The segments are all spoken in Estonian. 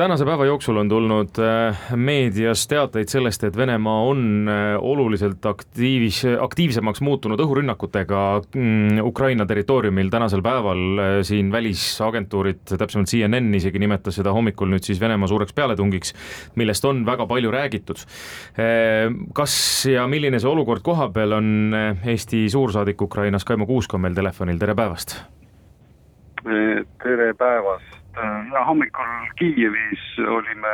tänase päeva jooksul on tulnud äh, meedias teateid sellest, et Venemaa on äh, oluliselt aktiivis, aktiivsemaks muutunud õhurünnakutega mm, Ukraina territooriumil tänasel päeval. Äh, siin välisagentuurid, täpsemalt CNN isegi nimetas seda hommikul nüüd siis Venemaa suureks pealetungiks, millest on väga palju räägitud. kas ja milline see olukord kohapeal on, Eesti suursaadik Ukrainas Kaimo Kuusk on meil telefonil, tere päevast! tere päevast! Äh, ja hommikul Kiievis olime,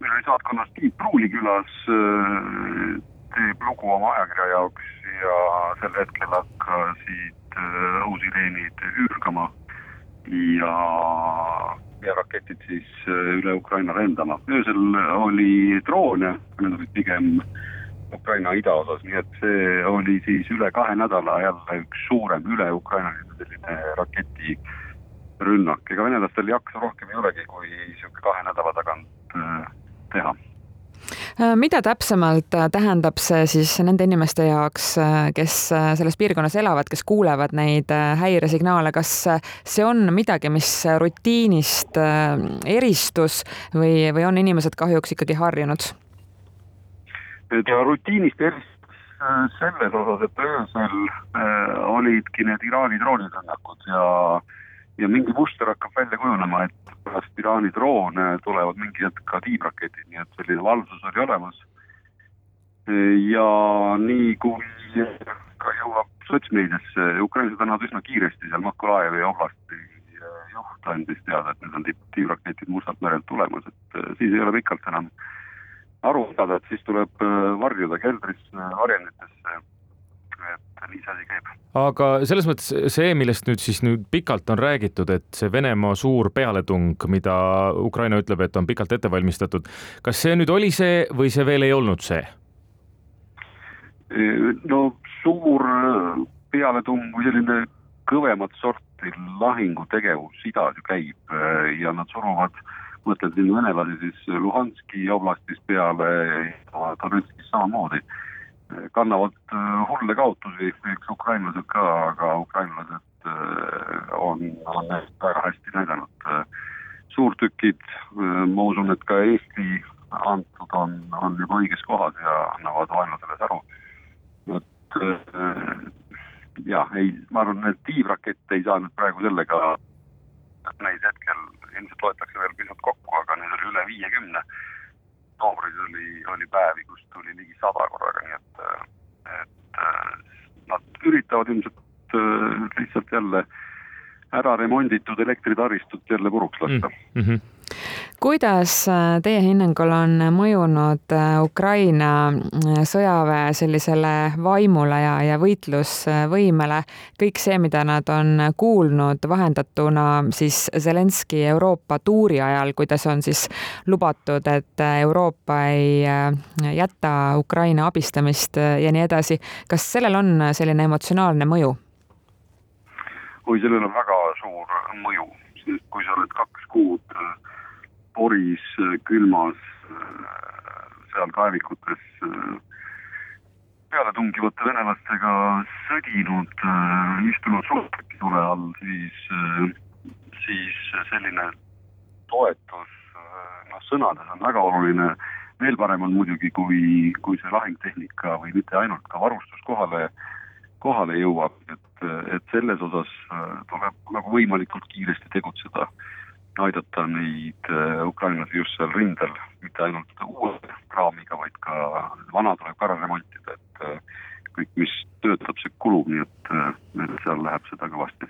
meil oli saatkonnas Tiit Pruuli külas, äh, teeb lugu oma ajakirja jaoks ja sel hetkel hakkasid äh, õhusireenid üürgama ja, ja raketid siis üle Ukraina lendama. öösel oli droone, need olid pigem Ukraina idaosas, nii et see oli siis üle kahe nädala jälle üks suurem üle Ukraina selline raketi rünnak, ega venelastel jaksa rohkem ei olegi, kui niisugune kahe nädala tagant äh, teha. Äh, mida täpsemalt äh, tähendab see siis nende inimeste jaoks, kes selles piirkonnas elavad, kes kuulevad neid häiresignaale, kas see on midagi, mis rutiinist eristus või, või on inimesed kahjuks ikkagi harjunud? ta rutiinist eristus selles osas, et öösel olidki need Iraani droonirünnakud ja äh, ja mingi muster hakkab välja kujunema, et pärast Iraani droone tulevad mingi hetk ka tiibraketid, nii et selline valvsus oli olemas. ja nii kui ka jõuab sotsmeediasse, ukrainlased annavad üsna kiiresti seal Makolajevi oblasti juht andis teada, et nüüd on tiibraketid Mustalt merelt tulemas, et äh, siis ei ole pikalt enam aru saada, et siis tuleb äh, varjuda keldrisse, varjenditesse nii see asi käib. aga selles mõttes see, millest nüüd siis nüüd pikalt on räägitud, et see Venemaa suur pealetung, mida Ukraina ütleb, et on pikalt ette valmistatud, kas see nüüd oli see või see veel ei olnud see? no suur pealetung või selline kõvemat sorti lahingutegevus idas ju käib ja nad suruvad, mõtlen siin venelasi siis Luhanski oblastis peale Donetskis samamoodi kannavad äh, hulle kaotusi, eks ukrainlased ka, aga ukrainlased äh, on, on väga hästi näidanud. Äh, suurtükid, ma usun, et ka Eesti antud on, on juba õiges kohas ja annavad vaenlasele säru. et jah, ei, ma arvan, et tiivrakette ei saa nüüd praegu sellega, neid hetkel ilmselt loetakse veel pisut kokku, aga neid oli üle viiekümne oktoobris oli, oli päevi, kus tuli ligi sada korraga, nii et, et nad üritavad ilmselt äh, lihtsalt jälle ära remonditud elektritaristut jälle puruks lasta mm. -hmm kuidas äh, teie hinnangul on mõjunud äh, Ukraina äh, sõjaväe sellisele vaimule ja, ja võitlusvõimele kõik see, mida nad on kuulnud vahendatuna siis Zelenski Euroopa tuuri ajal, kuidas on siis lubatud, et Euroopa ei jäta Ukraina abistamist ja nii edasi. kas sellel on selline emotsionaalne mõju? oi, sellel on väga suur mõju, sest kui sa oled kaks kuud poris, külmas, seal kaevikutes pealetungivate venelastega sõdinud, istunud sulgki tule all, siis, siis selline toetus, noh, sõnades on väga oluline, veel parem on muidugi, kui, kui see lahingtehnika või mitte ainult, ka varustus kohale, kohale jõuab, et, et selles osas tuleb nagu võimalikult kiiresti tegutseda aidata neid äh, ukrainlasi just seal rindel, mitte ainult uue kraamiga, vaid ka vana tuleb ka ära remontida, et äh, kõik, mis töötab, see kulub, nii et äh, seal läheb seda kõvasti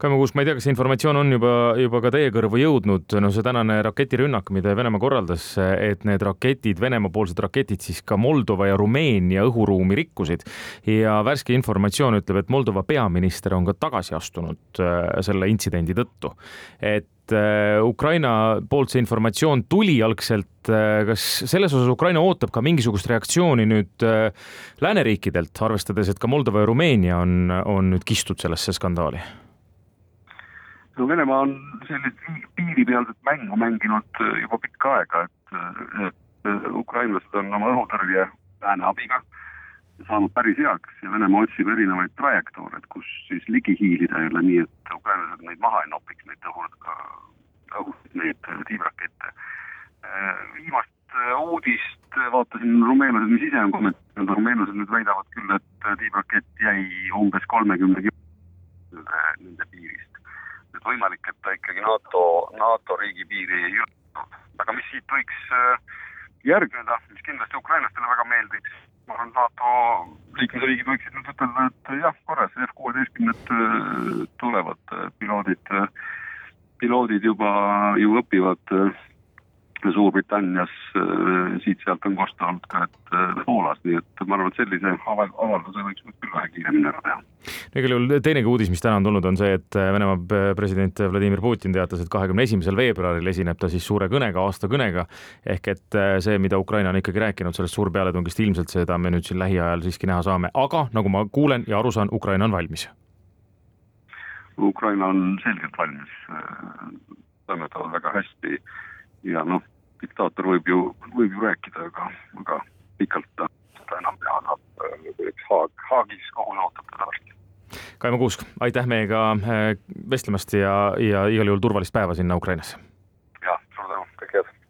Kaimo Kuusk, ma ei tea, kas see informatsioon on juba, juba ka teie kõrvu jõudnud, no see tänane raketirünnak, mida Venemaa korraldas, et need raketid, Venemaa-poolsed raketid siis ka Moldova ja Rumeenia õhuruumi rikkusid ja värske informatsioon ütleb, et Moldova peaminister on ka tagasi astunud selle intsidendi tõttu. et Äh, Ukraina poolt see informatsioon tuli algselt, kas selles osas Ukraina ootab ka mingisugust reaktsiooni nüüd lääneriikidelt, arvestades, et ka Moldova ja Rumeenia on, on nüüd kistud sellesse skandaali? no Venemaa on sellist piiripealset mängu mänginud juba pikka aega, et, et ukrainlased on oma õhutõrje lääne abiga saanud päris heaks ja Venemaa otsib erinevaid trajektoore, et kus siis ligi hiilida ole nii, et ukrainlased neid maha ei nopiks, neid õhu, õhu, neid tiibrakette. viimast uudist vaatasin, rumeenlased, mis ise on kommenteerinud, rumeenlased nüüd väidavad küll, et kolmekümne kilomeetri nende piirist. et võimalik, et ta ikkagi NATO, NATO riigipiiri ei ületanud. aga mis siit võiks järgneda, mis kindlasti ukrainlastele väga meeldiks, ma arvan, NATO liikmesriigid võiksid nüüd ütelda, et jah, korras, F kuueteistkümned tulevad, piloodid, piloodid juba ju õpivad Suurbritannias, siit-sealt on kosta olnud ka, et Poolas, nii et ma arvan, et sellise avalduse võiks nüüd küll vähe kiiremini ära teha. igal juhul teinegi uudis, mis täna on tulnud, on see, et Venemaa president Vladimir Putin teatas, et kahekümne esimesel veebruaril esineb ta siis suure kõnega, aastakõnega. ehk et see, mida Ukraina on ikkagi rääkinud sellest suurpealetungist, ilmselt seda me nüüd siin lähiajal siiski näha saame, aga nagu ma kuulen ja aru saan, Ukraina on valmis. Ukraina on selgelt valmis, toimetavad väga hästi ja noh, diktaator võib ju, võib ju rääkida, aga, aga pikalt ta seda enam teha saab, Haag, Haagis kohus ootab teda varsti. Kaimo Kuusk, aitäh meiega vestlemast ja, ja igal juhul turvalist päeva sinna Ukrainasse